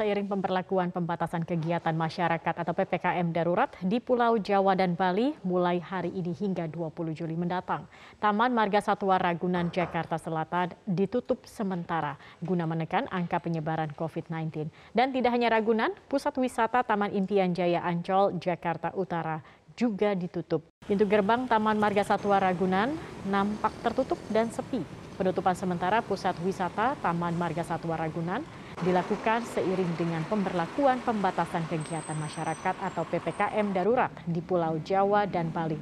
Seiring pemberlakuan pembatasan kegiatan masyarakat atau PPKM darurat di Pulau Jawa dan Bali mulai hari ini hingga 20 Juli mendatang. Taman Marga Satwa Ragunan Jakarta Selatan ditutup sementara guna menekan angka penyebaran COVID-19. Dan tidak hanya Ragunan, pusat wisata Taman Impian Jaya Ancol Jakarta Utara juga ditutup. Pintu gerbang Taman Marga Satwa Ragunan nampak tertutup dan sepi. Penutupan sementara pusat wisata Taman Marga Satwa Ragunan dilakukan seiring dengan pemberlakuan pembatasan kegiatan masyarakat atau PPKM darurat di Pulau Jawa dan Bali.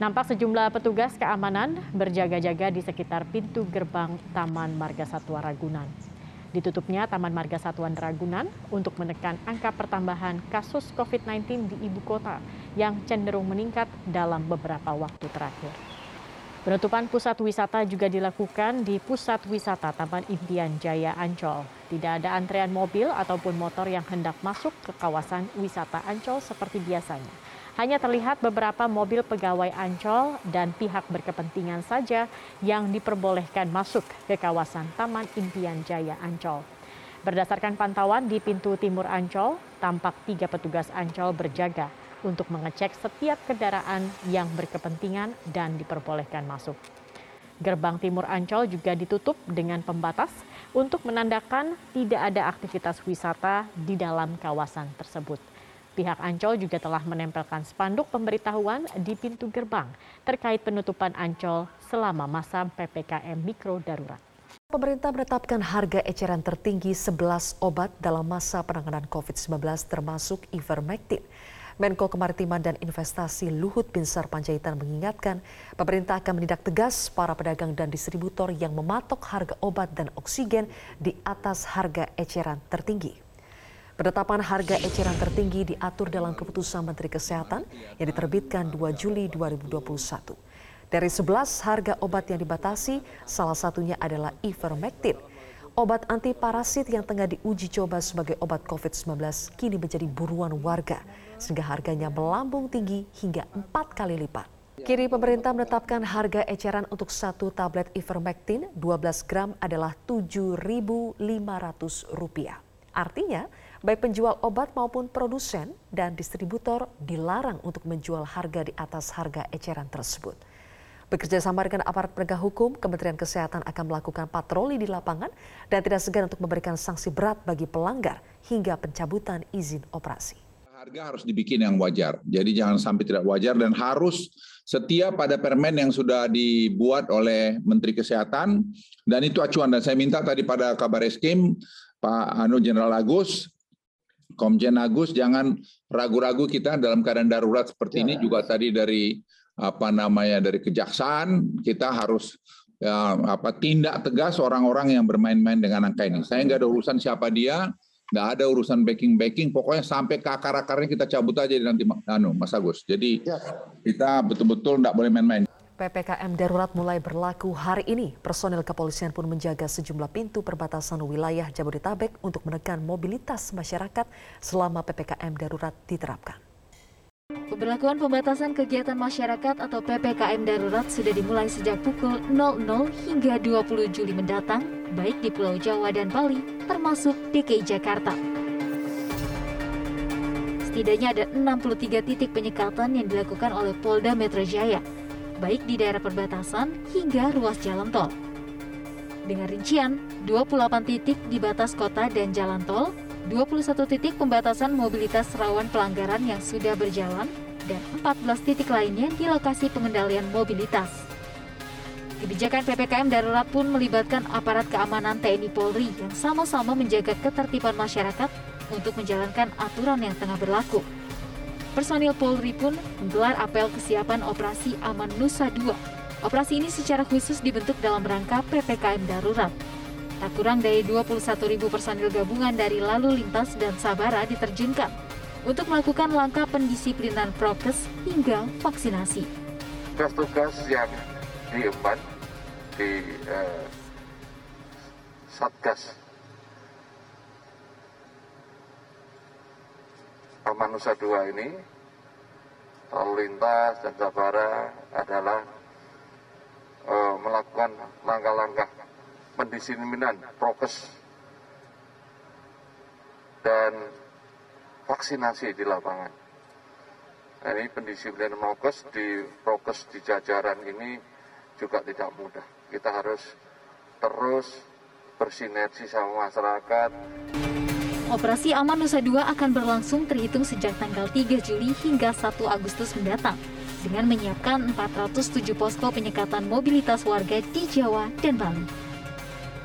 Nampak sejumlah petugas keamanan berjaga-jaga di sekitar pintu gerbang Taman Marga Satwa Ragunan. Ditutupnya Taman Marga Satwa Ragunan untuk menekan angka pertambahan kasus COVID-19 di ibu kota yang cenderung meningkat dalam beberapa waktu terakhir. Penutupan pusat wisata juga dilakukan di pusat wisata Taman Impian Jaya Ancol. Tidak ada antrean mobil ataupun motor yang hendak masuk ke kawasan wisata Ancol seperti biasanya. Hanya terlihat beberapa mobil pegawai Ancol dan pihak berkepentingan saja yang diperbolehkan masuk ke kawasan Taman Impian Jaya Ancol. Berdasarkan pantauan di pintu timur Ancol, tampak tiga petugas Ancol berjaga untuk mengecek setiap kendaraan yang berkepentingan dan diperbolehkan masuk. Gerbang timur Ancol juga ditutup dengan pembatas untuk menandakan tidak ada aktivitas wisata di dalam kawasan tersebut. Pihak Ancol juga telah menempelkan spanduk pemberitahuan di pintu gerbang terkait penutupan Ancol selama masa PPKM Mikro Darurat. Pemerintah menetapkan harga eceran tertinggi 11 obat dalam masa penanganan COVID-19 termasuk ivermectin. Menko Kemaritiman dan Investasi Luhut Binsar Panjaitan mengingatkan pemerintah akan menindak tegas para pedagang dan distributor yang mematok harga obat dan oksigen di atas harga eceran tertinggi. Penetapan harga eceran tertinggi diatur dalam keputusan Menteri Kesehatan yang diterbitkan 2 Juli 2021. Dari 11 harga obat yang dibatasi, salah satunya adalah ivermectin Obat antiparasit yang tengah diuji coba sebagai obat COVID-19 kini menjadi buruan warga, sehingga harganya melambung tinggi hingga empat kali lipat. Kini pemerintah menetapkan harga eceran untuk satu tablet ivermectin 12 gram adalah Rp7.500. Artinya, baik penjual obat maupun produsen dan distributor dilarang untuk menjual harga di atas harga eceran tersebut. Bekerja sama dengan aparat penegak hukum, Kementerian Kesehatan akan melakukan patroli di lapangan dan tidak segan untuk memberikan sanksi berat bagi pelanggar hingga pencabutan izin operasi. Harga harus dibikin yang wajar, jadi jangan sampai tidak wajar dan harus setia pada permen yang sudah dibuat oleh Menteri Kesehatan dan itu acuan dan saya minta tadi pada kabar eskim Pak Anu Jenderal Agus Komjen Agus jangan ragu-ragu kita dalam keadaan darurat seperti ini ya. juga tadi dari apa namanya dari kejaksaan kita harus ya, apa tindak tegas orang-orang yang bermain-main dengan angka ini. Saya nggak ada urusan siapa dia, nggak ada urusan backing-backing, pokoknya sampai ke akar-akarnya kita cabut aja nanti anu Mas Agus. Jadi ya. kita betul-betul nggak boleh main-main. PPKM darurat mulai berlaku hari ini. Personil kepolisian pun menjaga sejumlah pintu perbatasan wilayah Jabodetabek untuk menekan mobilitas masyarakat selama PPKM darurat diterapkan. Pemberlakuan pembatasan kegiatan masyarakat atau PPKM darurat sudah dimulai sejak pukul 00 hingga 20 Juli mendatang, baik di Pulau Jawa dan Bali, termasuk DKI Jakarta. Setidaknya ada 63 titik penyekatan yang dilakukan oleh Polda Metro Jaya, baik di daerah perbatasan hingga ruas jalan tol. Dengan rincian, 28 titik di batas kota dan jalan tol 21 titik pembatasan mobilitas rawan pelanggaran yang sudah berjalan, dan 14 titik lainnya di lokasi pengendalian mobilitas. Kebijakan PPKM darurat pun melibatkan aparat keamanan TNI Polri yang sama-sama menjaga ketertiban masyarakat untuk menjalankan aturan yang tengah berlaku. Personil Polri pun menggelar apel kesiapan operasi Aman Nusa II. Operasi ini secara khusus dibentuk dalam rangka PPKM darurat. Tak kurang dari 21 ribu personil gabungan dari Lalu Lintas dan Sabara diterjunkan untuk melakukan langkah pendisiplinan prokes hingga vaksinasi. Tugas-tugas yang diemban di eh, Satgas Manusia 2 ini lalu lintas dan sabara adalah uh, melakukan langkah-langkah pendisiplinan prokes dan vaksinasi di lapangan. Nah, ini pendisiplinan prokes di prokes di jajaran ini juga tidak mudah. Kita harus terus bersinergi sama masyarakat. Operasi Aman Nusa 2 akan berlangsung terhitung sejak tanggal 3 Juli hingga 1 Agustus mendatang dengan menyiapkan 407 posko penyekatan mobilitas warga di Jawa dan Bali.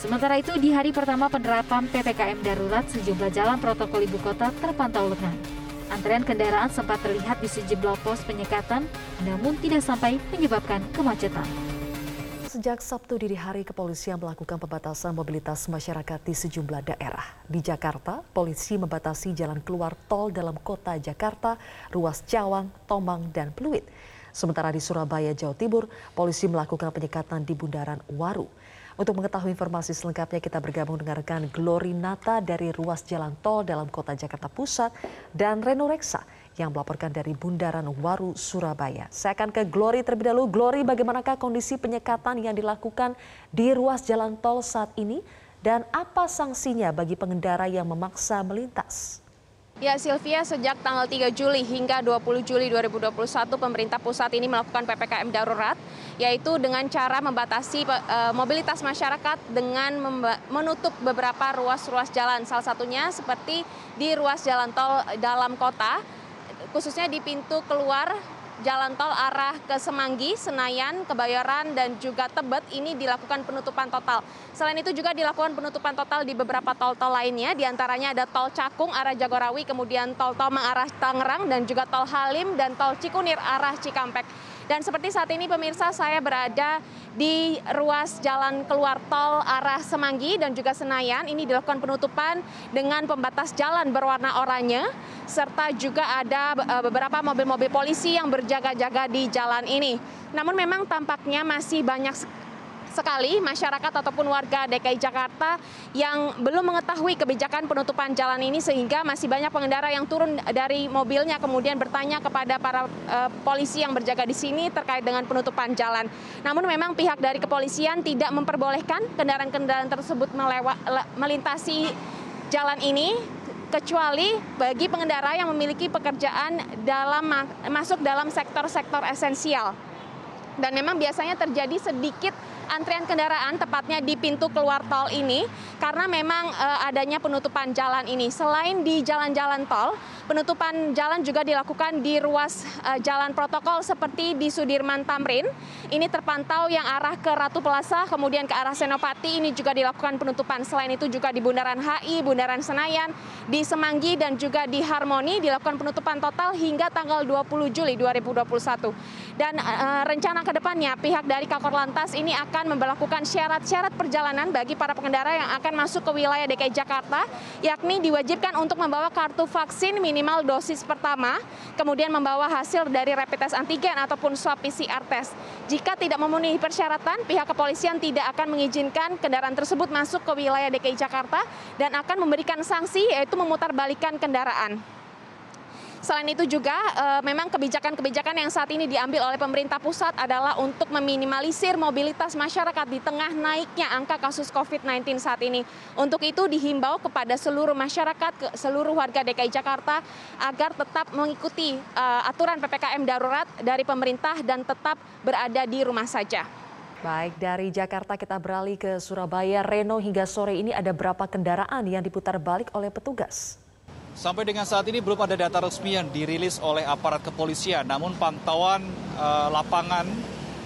Sementara itu, di hari pertama penerapan PPKM darurat, sejumlah jalan protokol ibu kota terpantau lengang. Antrean kendaraan sempat terlihat di sejumlah pos penyekatan, namun tidak sampai menyebabkan kemacetan. Sejak Sabtu dini hari, kepolisian melakukan pembatasan mobilitas masyarakat di sejumlah daerah. Di Jakarta, polisi membatasi jalan keluar tol dalam kota Jakarta, ruas Cawang, Tomang, dan Pluit. Sementara di Surabaya, Jawa Timur, polisi melakukan penyekatan di Bundaran Waru. Untuk mengetahui informasi selengkapnya kita bergabung dengan rekan Glory Nata dari ruas jalan tol dalam kota Jakarta Pusat dan Reno Reksa yang melaporkan dari Bundaran Waru, Surabaya. Saya akan ke Glory terlebih dahulu. Glory, bagaimanakah kondisi penyekatan yang dilakukan di ruas jalan tol saat ini dan apa sanksinya bagi pengendara yang memaksa melintas? Ya Sylvia, sejak tanggal 3 Juli hingga 20 Juli 2021 pemerintah pusat ini melakukan PPKM darurat yaitu dengan cara membatasi uh, mobilitas masyarakat dengan menutup beberapa ruas-ruas jalan. Salah satunya seperti di ruas jalan tol dalam kota khususnya di pintu keluar jalan tol arah ke Semanggi, Senayan, Kebayoran, dan juga Tebet ini dilakukan penutupan total. Selain itu juga dilakukan penutupan total di beberapa tol-tol lainnya, di antaranya ada tol Cakung arah Jagorawi, kemudian tol Tomang arah Tangerang, dan juga tol Halim dan tol Cikunir arah Cikampek. Dan seperti saat ini pemirsa saya berada di ruas jalan keluar tol arah Semanggi dan juga Senayan. Ini dilakukan penutupan dengan pembatas jalan berwarna oranye serta juga ada eh, beberapa mobil-mobil polisi yang berjaga-jaga di jalan ini. Namun memang tampaknya masih banyak sekali masyarakat ataupun warga DKI Jakarta yang belum mengetahui kebijakan penutupan jalan ini sehingga masih banyak pengendara yang turun dari mobilnya kemudian bertanya kepada para uh, polisi yang berjaga di sini terkait dengan penutupan jalan. Namun memang pihak dari kepolisian tidak memperbolehkan kendaraan-kendaraan tersebut melewat melintasi jalan ini kecuali bagi pengendara yang memiliki pekerjaan dalam masuk dalam sektor-sektor esensial. Dan memang biasanya terjadi sedikit antrian kendaraan tepatnya di pintu keluar tol ini karena memang uh, adanya penutupan jalan ini. Selain di jalan-jalan tol, penutupan jalan juga dilakukan di ruas uh, jalan protokol seperti di Sudirman Tamrin. Ini terpantau yang arah ke Ratu Plaza, kemudian ke arah Senopati ini juga dilakukan penutupan. Selain itu juga di Bundaran HI, Bundaran Senayan, di Semanggi dan juga di Harmoni dilakukan penutupan total hingga tanggal 20 Juli 2021. Dan uh, rencana ke depannya pihak dari Kakor Lantas ini akan memperlakukan syarat-syarat perjalanan bagi para pengendara yang akan masuk ke wilayah DKI Jakarta, yakni diwajibkan untuk membawa kartu vaksin minimal dosis pertama, kemudian membawa hasil dari rapid test antigen ataupun swab PCR test. Jika tidak memenuhi persyaratan, pihak kepolisian tidak akan mengizinkan kendaraan tersebut masuk ke wilayah DKI Jakarta dan akan memberikan sanksi yaitu memutarbalikkan kendaraan. Selain itu juga uh, memang kebijakan-kebijakan yang saat ini diambil oleh pemerintah pusat adalah untuk meminimalisir mobilitas masyarakat di tengah naiknya angka kasus COVID-19 saat ini. Untuk itu dihimbau kepada seluruh masyarakat, seluruh warga DKI Jakarta agar tetap mengikuti uh, aturan PPKM darurat dari pemerintah dan tetap berada di rumah saja. Baik, dari Jakarta kita beralih ke Surabaya. Reno hingga sore ini ada berapa kendaraan yang diputar balik oleh petugas? Sampai dengan saat ini belum ada data resmi yang dirilis oleh aparat kepolisian. Namun pantauan uh, lapangan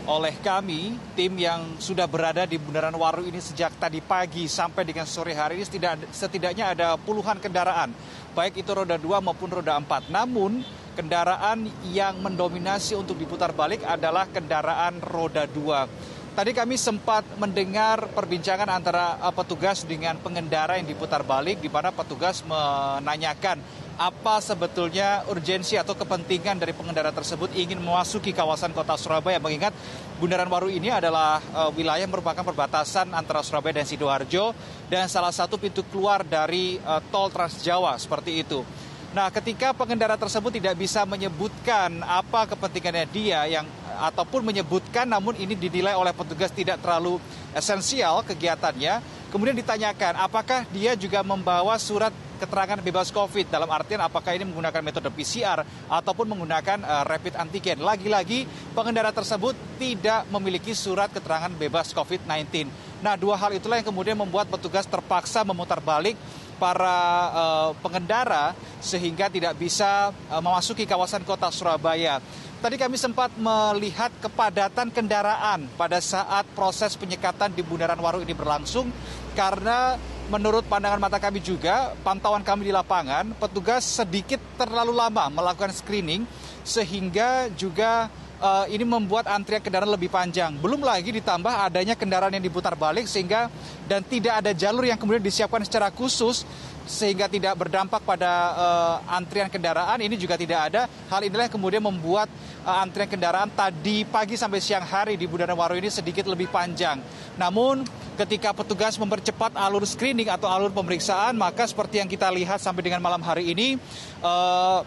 oleh kami, tim yang sudah berada di Bundaran Waru ini sejak tadi pagi sampai dengan sore hari ini setidaknya ada puluhan kendaraan, baik itu roda 2 maupun roda 4. Namun kendaraan yang mendominasi untuk diputar balik adalah kendaraan roda 2. Tadi kami sempat mendengar perbincangan antara uh, petugas dengan pengendara yang diputar balik di mana petugas menanyakan apa sebetulnya urgensi atau kepentingan dari pengendara tersebut ingin memasuki kawasan kota Surabaya mengingat Bundaran Waru ini adalah uh, wilayah merupakan perbatasan antara Surabaya dan Sidoarjo dan salah satu pintu keluar dari uh, tol Trans Jawa seperti itu. Nah, ketika pengendara tersebut tidak bisa menyebutkan apa kepentingannya dia yang ataupun menyebutkan namun ini dinilai oleh petugas tidak terlalu esensial kegiatannya, kemudian ditanyakan apakah dia juga membawa surat keterangan bebas COVID dalam artian apakah ini menggunakan metode PCR ataupun menggunakan uh, rapid antigen. Lagi-lagi pengendara tersebut tidak memiliki surat keterangan bebas COVID-19. Nah, dua hal itulah yang kemudian membuat petugas terpaksa memutar balik para uh, pengendara sehingga tidak bisa uh, memasuki kawasan kota Surabaya. Tadi kami sempat melihat kepadatan kendaraan pada saat proses penyekatan di Bundaran Waru ini berlangsung. Karena menurut pandangan mata kami juga, pantauan kami di lapangan, petugas sedikit terlalu lama melakukan screening sehingga juga uh, ini membuat antrian kendaraan lebih panjang. Belum lagi ditambah adanya kendaraan yang diputar balik sehingga dan tidak ada jalur yang kemudian disiapkan secara khusus sehingga tidak berdampak pada uh, antrian kendaraan ini juga tidak ada. Hal inilah yang kemudian membuat uh, antrian kendaraan tadi pagi sampai siang hari di Bundaran Waru ini sedikit lebih panjang. Namun ketika petugas mempercepat alur screening atau alur pemeriksaan, maka seperti yang kita lihat sampai dengan malam hari ini uh,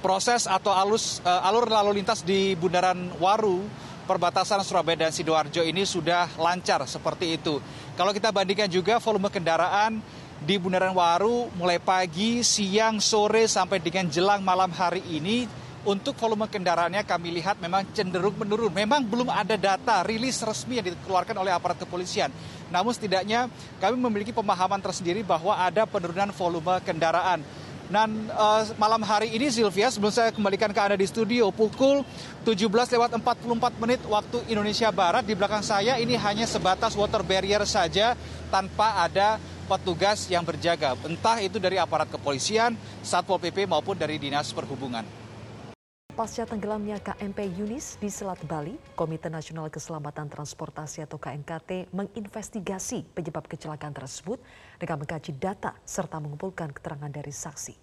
proses atau alus, uh, alur lalu lintas di Bundaran Waru perbatasan Surabaya dan Sidoarjo ini sudah lancar seperti itu. Kalau kita bandingkan juga volume kendaraan di Bundaran Waru mulai pagi, siang, sore sampai dengan jelang malam hari ini untuk volume kendaraannya kami lihat memang cenderung menurun. Memang belum ada data rilis resmi yang dikeluarkan oleh aparat kepolisian. Namun setidaknya kami memiliki pemahaman tersendiri bahwa ada penurunan volume kendaraan. Dan uh, malam hari ini Sylvia, sebelum saya kembalikan ke Anda di studio, pukul 17 lewat 44 menit waktu Indonesia Barat, di belakang saya ini hanya sebatas water barrier saja tanpa ada petugas yang berjaga, entah itu dari aparat kepolisian, Satpol PP maupun dari Dinas Perhubungan. Pasca tenggelamnya KMP Yunis di Selat Bali, Komite Nasional Keselamatan Transportasi atau KNKT menginvestigasi penyebab kecelakaan tersebut dengan mengkaji data serta mengumpulkan keterangan dari saksi.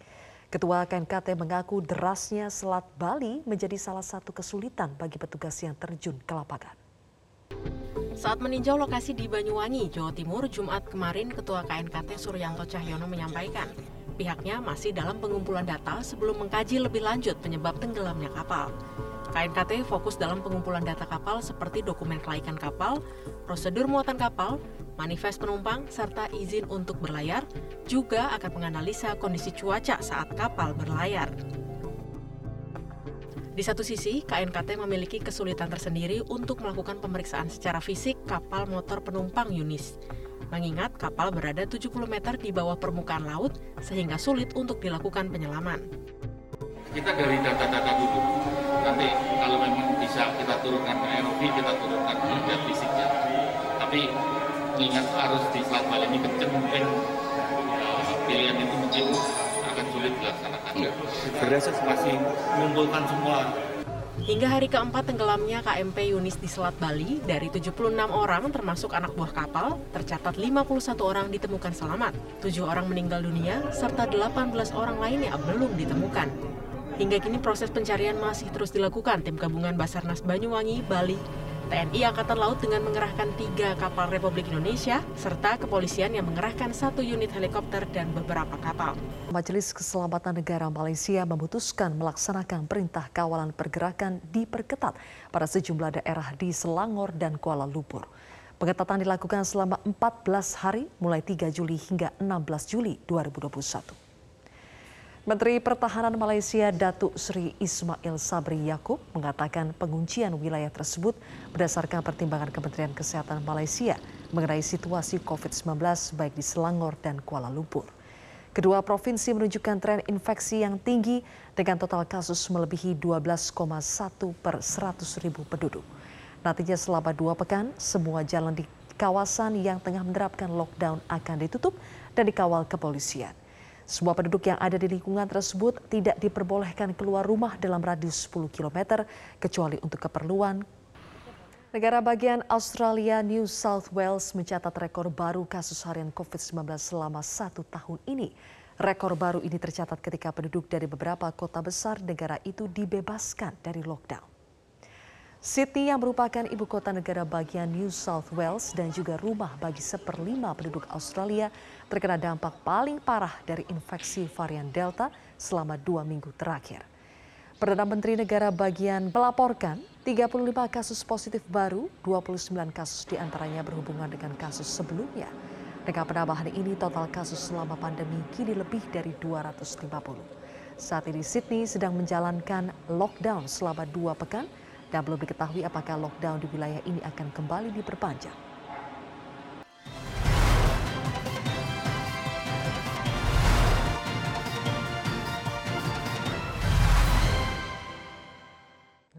Ketua KNKT mengaku derasnya Selat Bali menjadi salah satu kesulitan bagi petugas yang terjun ke lapangan. Saat meninjau lokasi di Banyuwangi, Jawa Timur, Jumat kemarin, Ketua KNKT Suryanto Cahyono menyampaikan, pihaknya masih dalam pengumpulan data sebelum mengkaji lebih lanjut penyebab tenggelamnya kapal. KNKT fokus dalam pengumpulan data kapal seperti dokumen kelaikan kapal, prosedur muatan kapal, manifest penumpang, serta izin untuk berlayar, juga akan menganalisa kondisi cuaca saat kapal berlayar. Di satu sisi, KNKT memiliki kesulitan tersendiri untuk melakukan pemeriksaan secara fisik kapal motor penumpang Yunis. Mengingat kapal berada 70 meter di bawah permukaan laut, sehingga sulit untuk dilakukan penyelaman. Kita dari data-data dulu, nanti kalau memang bisa kita turunkan ke ROV, kita turunkan ke fisiknya. Tapi mengingat arus di Selat Bali ini kenceng, mungkin ya, pilihan itu mungkin akan sulit dilaksanakan. Berdasar masih mengumpulkan semua Hingga hari keempat tenggelamnya KMP Yunis di Selat Bali, dari 76 orang termasuk anak buah kapal, tercatat 51 orang ditemukan selamat, 7 orang meninggal dunia, serta 18 orang lainnya belum ditemukan. Hingga kini proses pencarian masih terus dilakukan tim gabungan Basarnas Banyuwangi, Bali, TNI Angkatan Laut dengan mengerahkan tiga kapal Republik Indonesia, serta kepolisian yang mengerahkan satu unit helikopter dan beberapa kapal. Majelis Keselamatan Negara Malaysia memutuskan melaksanakan perintah kawalan pergerakan diperketat pada sejumlah daerah di Selangor dan Kuala Lumpur. Pengetatan dilakukan selama 14 hari mulai 3 Juli hingga 16 Juli 2021. Menteri Pertahanan Malaysia Datuk Sri Ismail Sabri Yaakob mengatakan penguncian wilayah tersebut berdasarkan pertimbangan Kementerian Kesehatan Malaysia mengenai situasi COVID-19 baik di Selangor dan Kuala Lumpur. Kedua provinsi menunjukkan tren infeksi yang tinggi dengan total kasus melebihi 12,1 per 100 ribu penduduk. Nantinya selama dua pekan, semua jalan di kawasan yang tengah menerapkan lockdown akan ditutup dan dikawal kepolisian. Semua penduduk yang ada di lingkungan tersebut tidak diperbolehkan keluar rumah dalam radius 10 km kecuali untuk keperluan. Negara bagian Australia New South Wales mencatat rekor baru kasus harian COVID-19 selama satu tahun ini. Rekor baru ini tercatat ketika penduduk dari beberapa kota besar negara itu dibebaskan dari lockdown. Sydney yang merupakan ibu kota negara bagian New South Wales dan juga rumah bagi seperlima penduduk Australia terkena dampak paling parah dari infeksi varian Delta selama dua minggu terakhir. Perdana Menteri Negara bagian melaporkan 35 kasus positif baru, 29 kasus di antaranya berhubungan dengan kasus sebelumnya. Dengan penambahan ini, total kasus selama pandemi kini lebih dari 250. Saat ini Sydney sedang menjalankan lockdown selama dua pekan dan belum diketahui apakah lockdown di wilayah ini akan kembali diperpanjang.